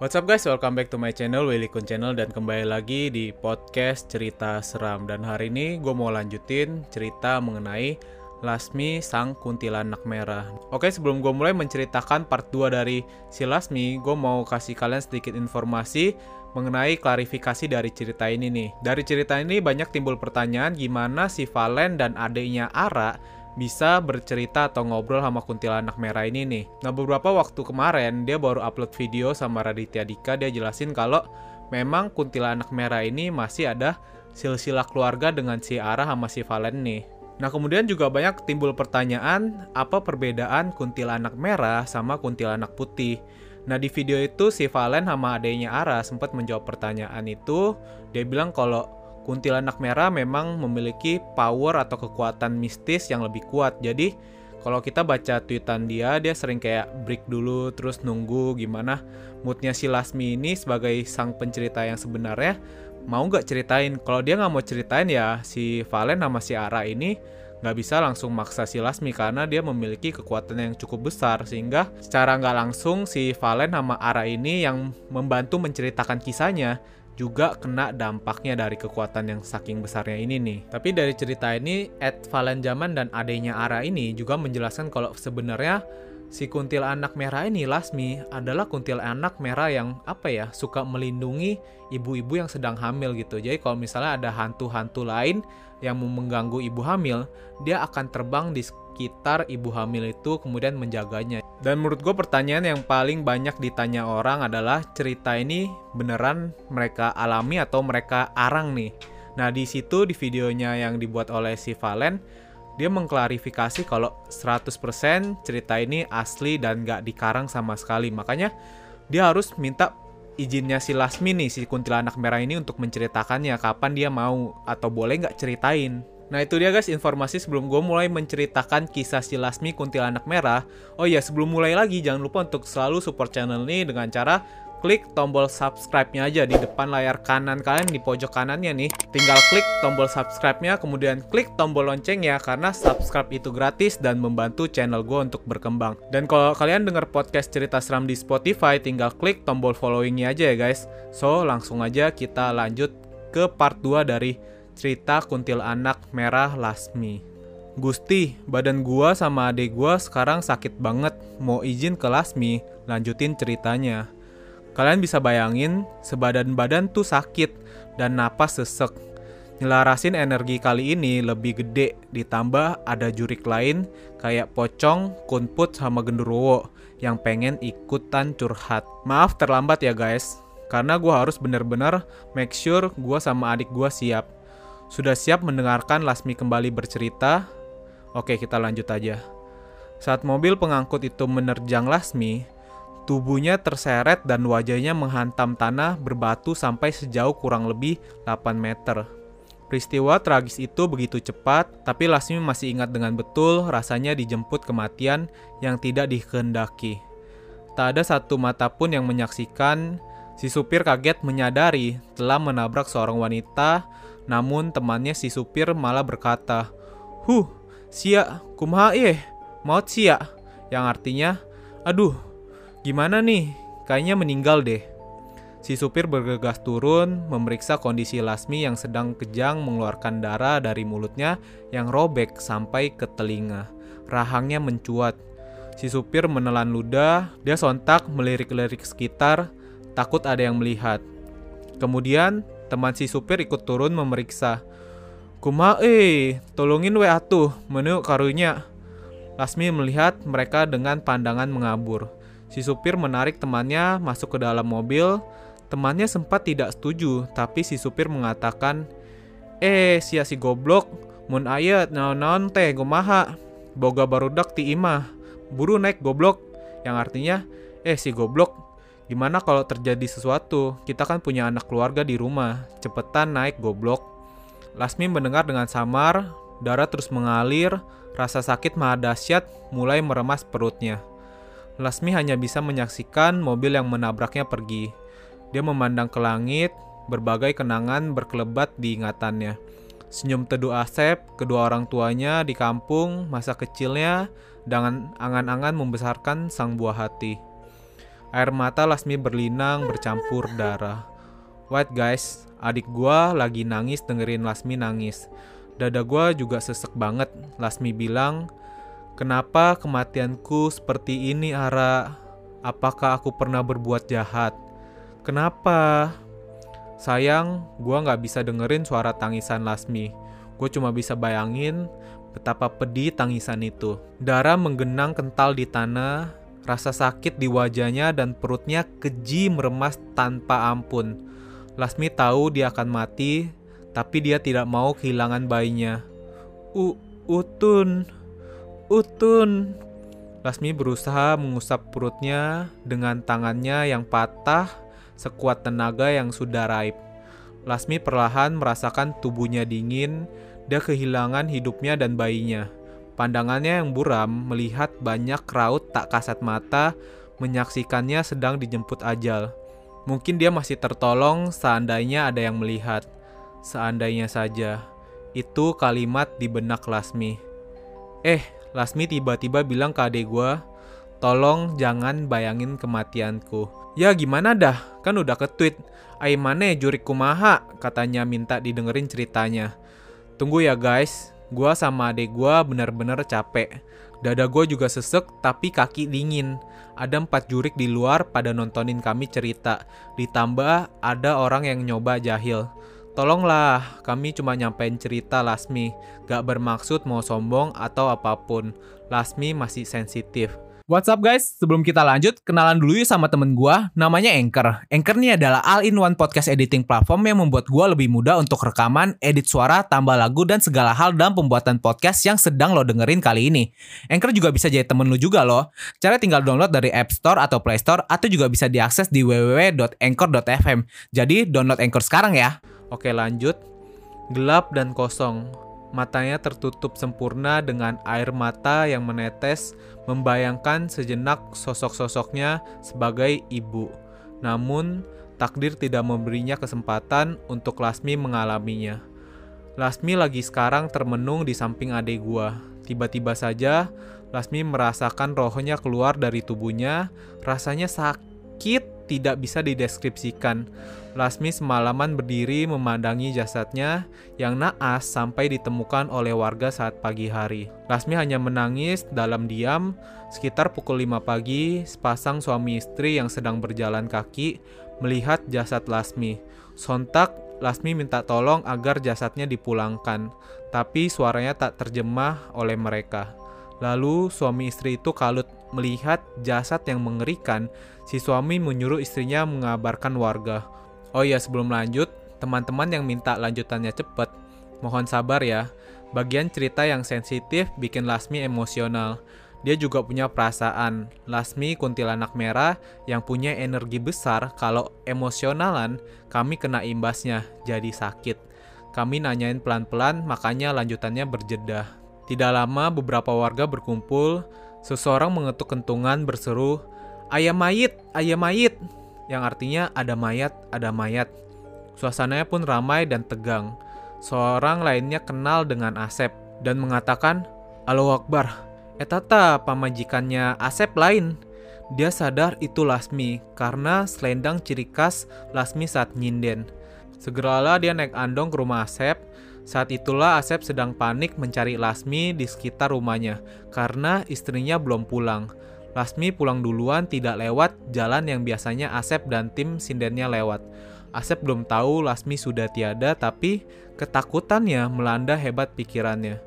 What's up guys, welcome back to my channel, Willy Kun Channel. Dan kembali lagi di podcast cerita seram. Dan hari ini gue mau lanjutin cerita mengenai Lasmi Sang Kuntilanak Merah. Oke sebelum gue mulai menceritakan part 2 dari si Lasmi Gue mau kasih kalian sedikit informasi mengenai klarifikasi dari cerita ini nih. Dari cerita ini banyak timbul pertanyaan gimana si Valen dan adiknya Ara bisa bercerita atau ngobrol sama kuntilanak merah ini nih. Nah beberapa waktu kemarin dia baru upload video sama Raditya Dika dia jelasin kalau memang kuntilanak merah ini masih ada silsilah keluarga dengan si Ara sama si Valen nih. Nah kemudian juga banyak timbul pertanyaan apa perbedaan kuntilanak merah sama kuntilanak putih. Nah di video itu si Valen sama adanya Ara sempat menjawab pertanyaan itu. Dia bilang kalau kuntilanak merah memang memiliki power atau kekuatan mistis yang lebih kuat. Jadi kalau kita baca tweetan dia, dia sering kayak break dulu terus nunggu gimana moodnya si Lasmi ini sebagai sang pencerita yang sebenarnya mau nggak ceritain. Kalau dia nggak mau ceritain ya si Valen sama si Ara ini nggak bisa langsung maksa si Lasmi karena dia memiliki kekuatan yang cukup besar sehingga secara nggak langsung si Valen sama Ara ini yang membantu menceritakan kisahnya juga kena dampaknya dari kekuatan yang saking besarnya ini nih. Tapi dari cerita ini, Ed Valenjaman dan adanya Ara ini juga menjelaskan kalau sebenarnya si kuntil anak merah ini Lasmi adalah kuntil anak merah yang apa ya suka melindungi ibu-ibu yang sedang hamil gitu. Jadi kalau misalnya ada hantu-hantu lain yang mau mengganggu ibu hamil, dia akan terbang di sekitar ibu hamil itu kemudian menjaganya. Dan menurut gue pertanyaan yang paling banyak ditanya orang adalah cerita ini beneran mereka alami atau mereka arang nih. Nah di situ di videonya yang dibuat oleh si Valen, dia mengklarifikasi kalau 100% cerita ini asli dan gak dikarang sama sekali. Makanya dia harus minta izinnya si Lasmi nih, si kuntilanak merah ini untuk menceritakannya kapan dia mau atau boleh nggak ceritain. Nah itu dia guys informasi sebelum gue mulai menceritakan kisah si Lasmi Kuntilanak Merah. Oh iya sebelum mulai lagi jangan lupa untuk selalu support channel ini dengan cara klik tombol subscribe-nya aja di depan layar kanan kalian di pojok kanannya nih. Tinggal klik tombol subscribe-nya, kemudian klik tombol loncengnya karena subscribe itu gratis dan membantu channel gue untuk berkembang. Dan kalau kalian denger podcast cerita seram di Spotify, tinggal klik tombol following-nya aja ya guys. So, langsung aja kita lanjut ke part 2 dari cerita kuntil anak merah Lasmi. Gusti, badan gua sama adik gua sekarang sakit banget. Mau izin ke Lasmi, lanjutin ceritanya. Kalian bisa bayangin, sebadan badan tuh sakit dan napas sesek. Nyelarasin energi kali ini lebih gede, ditambah ada jurik lain kayak pocong, kunput, sama genderuwo yang pengen ikutan curhat. Maaf terlambat ya guys, karena gue harus bener-bener make sure gue sama adik gue siap. Sudah siap mendengarkan Lasmi kembali bercerita? Oke, kita lanjut aja. Saat mobil pengangkut itu menerjang Lasmi, tubuhnya terseret dan wajahnya menghantam tanah berbatu sampai sejauh kurang lebih 8 meter. Peristiwa tragis itu begitu cepat, tapi Lasmi masih ingat dengan betul rasanya dijemput kematian yang tidak dikehendaki. Tak ada satu mata pun yang menyaksikan si supir kaget menyadari telah menabrak seorang wanita namun temannya si supir malah berkata, Huh, sia, kumaha eh, maut sia. Yang artinya, aduh, gimana nih, kayaknya meninggal deh. Si supir bergegas turun, memeriksa kondisi Lasmi yang sedang kejang mengeluarkan darah dari mulutnya yang robek sampai ke telinga. Rahangnya mencuat. Si supir menelan ludah, dia sontak melirik-lirik sekitar, takut ada yang melihat. Kemudian Teman si supir ikut turun memeriksa. Kuma eh, tolongin we atuh, menu karunya. Lasmi melihat mereka dengan pandangan mengabur. Si supir menarik temannya masuk ke dalam mobil. Temannya sempat tidak setuju, tapi si supir mengatakan, Eh, sia si goblok, mun ayat naon-naon teh gomaha, boga barudak ti imah, buru naik goblok, yang artinya, eh si goblok, Gimana kalau terjadi sesuatu? Kita kan punya anak keluarga di rumah. Cepetan naik goblok. Lasmi mendengar dengan samar, darah terus mengalir, rasa sakit maha dahsyat mulai meremas perutnya. Lasmi hanya bisa menyaksikan mobil yang menabraknya pergi. Dia memandang ke langit, berbagai kenangan berkelebat di ingatannya. Senyum teduh Asep, kedua orang tuanya di kampung, masa kecilnya, dengan angan-angan membesarkan sang buah hati. Air mata Lasmi berlinang bercampur darah. What guys, adik gua lagi nangis dengerin Lasmi nangis. Dada gua juga sesek banget. Lasmi bilang, Kenapa kematianku seperti ini Ara? Apakah aku pernah berbuat jahat? Kenapa? Sayang, gua nggak bisa dengerin suara tangisan Lasmi. Gue cuma bisa bayangin betapa pedih tangisan itu. Darah menggenang kental di tanah, Rasa sakit di wajahnya dan perutnya keji meremas tanpa ampun. Lasmi tahu dia akan mati, tapi dia tidak mau kehilangan bayinya. U Utun, Utun. Lasmi berusaha mengusap perutnya dengan tangannya yang patah sekuat tenaga yang sudah raib. Lasmi perlahan merasakan tubuhnya dingin, dia kehilangan hidupnya dan bayinya. Pandangannya yang buram melihat banyak raut tak kasat mata menyaksikannya sedang dijemput ajal. Mungkin dia masih tertolong seandainya ada yang melihat. Seandainya saja. Itu kalimat di benak Lasmi. Eh, Lasmi tiba-tiba bilang ke adik gue, tolong jangan bayangin kematianku. Ya gimana dah, kan udah ke-tweet. Aimane jurik kumaha, katanya minta didengerin ceritanya. Tunggu ya guys, Gua sama adik gua bener-bener capek. Dada gua juga sesek tapi kaki dingin. Ada empat jurik di luar pada nontonin kami cerita. Ditambah ada orang yang nyoba jahil. Tolonglah, kami cuma nyampein cerita Lasmi. Gak bermaksud mau sombong atau apa pun. Lasmi masih sensitif. What's up guys? Sebelum kita lanjut, kenalan dulu yuk sama temen gue, namanya Anchor. Anchor ini adalah all-in-one podcast editing platform yang membuat gue lebih mudah untuk rekaman, edit suara, tambah lagu, dan segala hal dalam pembuatan podcast yang sedang lo dengerin kali ini. Anchor juga bisa jadi temen lo juga loh. Cara tinggal download dari App Store atau Play Store, atau juga bisa diakses di www.anchor.fm. Jadi download Anchor sekarang ya. Oke lanjut. Gelap dan kosong Matanya tertutup sempurna dengan air mata yang menetes, membayangkan sejenak sosok-sosoknya sebagai ibu. Namun, takdir tidak memberinya kesempatan untuk Lasmi mengalaminya. Lasmi lagi sekarang termenung di samping adik gua. Tiba-tiba saja, Lasmi merasakan rohnya keluar dari tubuhnya, rasanya sakit tidak bisa dideskripsikan. Lasmi semalaman berdiri memandangi jasadnya yang naas sampai ditemukan oleh warga saat pagi hari. Lasmi hanya menangis dalam diam. Sekitar pukul 5 pagi, sepasang suami istri yang sedang berjalan kaki melihat jasad Lasmi. Sontak, Lasmi minta tolong agar jasadnya dipulangkan, tapi suaranya tak terjemah oleh mereka. Lalu suami istri itu kalut melihat jasad yang mengerikan. Si suami menyuruh istrinya mengabarkan warga. Oh iya sebelum lanjut, teman-teman yang minta lanjutannya cepet, mohon sabar ya. Bagian cerita yang sensitif bikin Lasmi emosional. Dia juga punya perasaan. Lasmi kuntilanak merah yang punya energi besar kalau emosionalan kami kena imbasnya, jadi sakit. Kami nanyain pelan-pelan makanya lanjutannya berjeda. Tidak lama beberapa warga berkumpul, seseorang mengetuk kentungan berseru, Ayam mayit, ayam mayit, yang artinya ada mayat, ada mayat. Suasananya pun ramai dan tegang. Seorang lainnya kenal dengan Asep dan mengatakan, Allahu Akbar, etata pamajikannya Asep lain. Dia sadar itu Lasmi karena selendang ciri khas Lasmi saat nyinden. Segeralah dia naik andong ke rumah Asep. Saat itulah Asep sedang panik mencari Lasmi di sekitar rumahnya karena istrinya belum pulang. Lasmi pulang duluan tidak lewat jalan yang biasanya Asep dan tim sindennya lewat. Asep belum tahu Lasmi sudah tiada tapi ketakutannya melanda hebat pikirannya.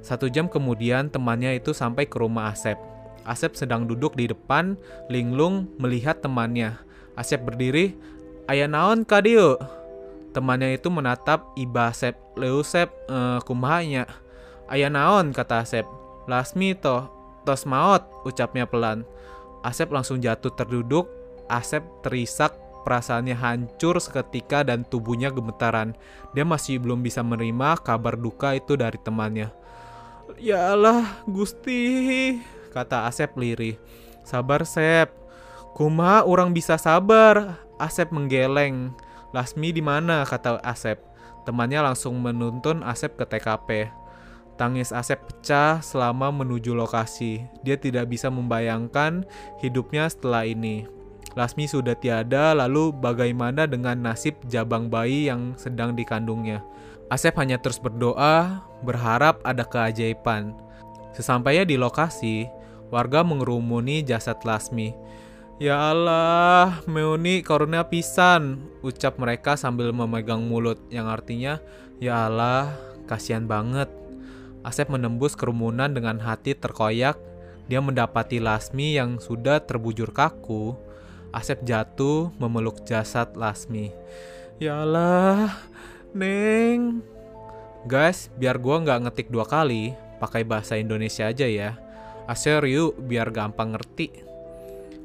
Satu jam kemudian temannya itu sampai ke rumah Asep. Asep sedang duduk di depan, linglung melihat temannya. Asep berdiri, Ayah naon kadio? Temannya itu menatap iba Asep, Leusep, eh, kumahanya. Ayah naon, kata Asep. Lasmi toh, tos maot, ucapnya pelan. Asep langsung jatuh terduduk, Asep terisak perasaannya hancur seketika dan tubuhnya gemetaran. Dia masih belum bisa menerima kabar duka itu dari temannya. Ya Allah, Gusti, kata Asep lirih. Sabar, Sep. Kuma orang bisa sabar. Asep menggeleng. Lasmi di mana? kata Asep. Temannya langsung menuntun Asep ke TKP. Tangis Asep pecah selama menuju lokasi. Dia tidak bisa membayangkan hidupnya setelah ini. Lasmi sudah tiada, lalu bagaimana dengan nasib jabang bayi yang sedang dikandungnya? Asep hanya terus berdoa, berharap ada keajaiban. Sesampainya di lokasi, warga mengerumuni jasad Lasmi. Ya Allah, meuni karunia pisan, ucap mereka sambil memegang mulut, yang artinya, Ya Allah, kasihan banget. Asep menembus kerumunan dengan hati terkoyak. Dia mendapati Lasmi yang sudah terbujur kaku. Asep jatuh memeluk jasad Lasmi. Ya Allah, Neng. Guys, biar gua nggak ngetik dua kali, pakai bahasa Indonesia aja ya. Aser yuk, biar gampang ngerti.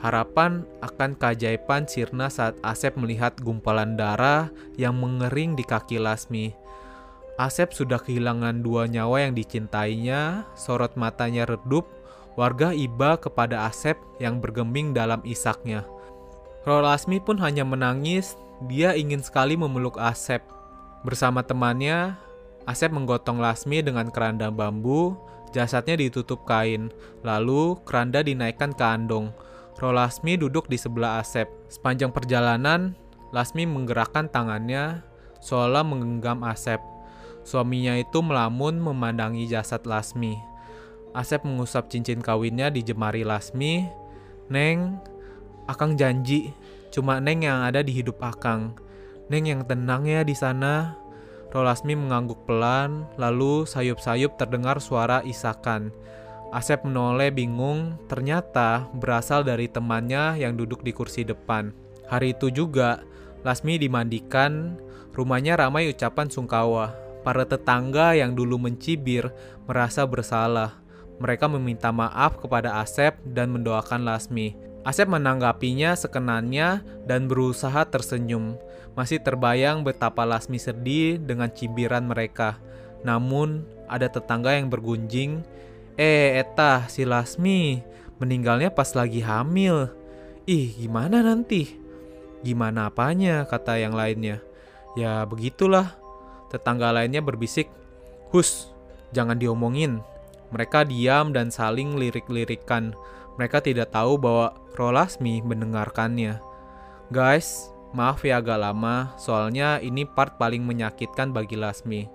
Harapan akan keajaiban sirna saat Asep melihat gumpalan darah yang mengering di kaki Lasmi. Asep sudah kehilangan dua nyawa yang dicintainya, sorot matanya redup, warga iba kepada Asep yang bergeming dalam isaknya. Rolasmi pun hanya menangis, dia ingin sekali memeluk Asep. Bersama temannya, Asep menggotong Lasmi dengan keranda bambu, jasadnya ditutup kain, lalu keranda dinaikkan ke andong. Rolasmi duduk di sebelah Asep. Sepanjang perjalanan, Lasmi menggerakkan tangannya seolah menggenggam Asep. Suaminya itu melamun memandangi jasad Lasmi. Asep mengusap cincin kawinnya di jemari Lasmi. Neng, Akang janji, cuma Neng yang ada di hidup Akang. Neng yang tenang ya di sana. Rolasmi mengangguk pelan, lalu sayup-sayup terdengar suara isakan. Asep menoleh bingung, ternyata berasal dari temannya yang duduk di kursi depan. Hari itu juga, Lasmi dimandikan, rumahnya ramai ucapan sungkawa. Para tetangga yang dulu mencibir merasa bersalah. Mereka meminta maaf kepada Asep dan mendoakan Lasmi. Asep menanggapinya sekenannya dan berusaha tersenyum. Masih terbayang betapa Lasmi sedih dengan cibiran mereka. Namun, ada tetangga yang bergunjing, Eh, Eta, si Lasmi meninggalnya pas lagi hamil. Ih, gimana nanti? Gimana apanya, kata yang lainnya. Ya, begitulah. Tetangga lainnya berbisik, Hus, jangan diomongin. Mereka diam dan saling lirik-lirikan. Mereka tidak tahu bahwa Rolasmi mendengarkannya. Guys, maaf ya agak lama, soalnya ini part paling menyakitkan bagi Lasmi.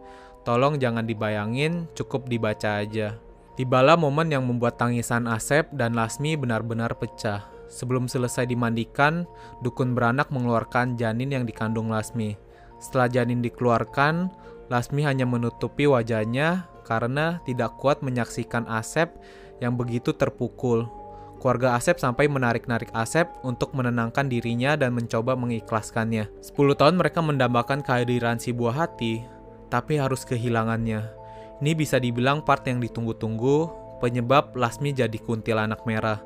Tolong jangan dibayangin, cukup dibaca aja. Tibalah momen yang membuat tangisan Asep dan Lasmi benar-benar pecah. Sebelum selesai dimandikan, dukun beranak mengeluarkan janin yang dikandung Lasmi. Setelah janin dikeluarkan, Lasmi hanya menutupi wajahnya karena tidak kuat menyaksikan Asep yang begitu terpukul. Keluarga Asep sampai menarik-narik Asep untuk menenangkan dirinya dan mencoba mengikhlaskannya. 10 tahun mereka mendambakan kehadiran si buah hati, tapi harus kehilangannya. Ini bisa dibilang part yang ditunggu-tunggu, penyebab Lasmi jadi kuntilanak merah.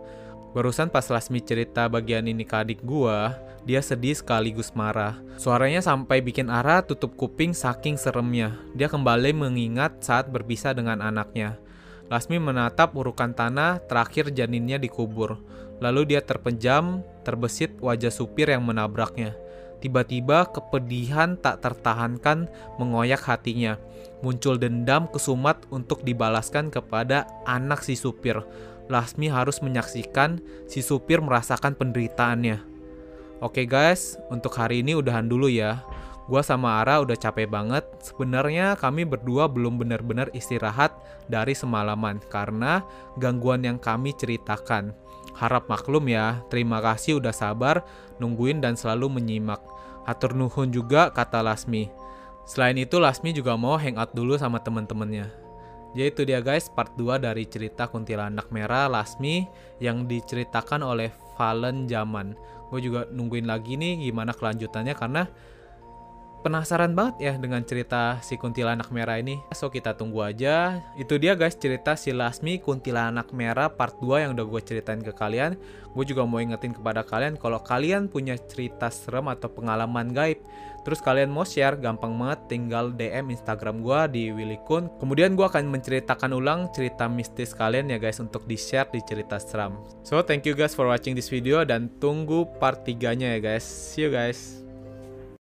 Barusan pas Lasmi cerita bagian ini ke adik gua, dia sedih sekaligus marah. Suaranya sampai bikin Ara tutup kuping saking seremnya. Dia kembali mengingat saat berpisah dengan anaknya. Lasmi menatap urukan tanah terakhir janinnya dikubur. Lalu dia terpejam, terbesit wajah supir yang menabraknya. Tiba-tiba kepedihan tak tertahankan mengoyak hatinya. Muncul dendam kesumat untuk dibalaskan kepada anak si supir. Lasmi harus menyaksikan si supir merasakan penderitaannya. Oke guys, untuk hari ini udahan dulu ya. Gua sama Ara udah capek banget. Sebenarnya kami berdua belum benar-benar istirahat dari semalaman karena gangguan yang kami ceritakan. Harap maklum ya, terima kasih udah sabar, nungguin dan selalu menyimak. Hatur nuhun juga kata Lasmi. Selain itu Lasmi juga mau hangout dulu sama temen-temennya. Jadi itu dia guys part 2 dari cerita kuntilanak merah Lasmi yang diceritakan oleh Valen Zaman. Gue juga nungguin lagi nih gimana kelanjutannya karena penasaran banget ya dengan cerita si kuntilanak merah ini. So kita tunggu aja. Itu dia guys cerita si Lasmi kuntilanak merah part 2 yang udah gue ceritain ke kalian. Gue juga mau ingetin kepada kalian kalau kalian punya cerita serem atau pengalaman gaib. Terus kalian mau share gampang banget tinggal DM Instagram gue di Willy Kun. Kemudian gue akan menceritakan ulang cerita mistis kalian ya guys untuk di share di cerita seram. So thank you guys for watching this video dan tunggu part 3 nya ya guys. See you guys.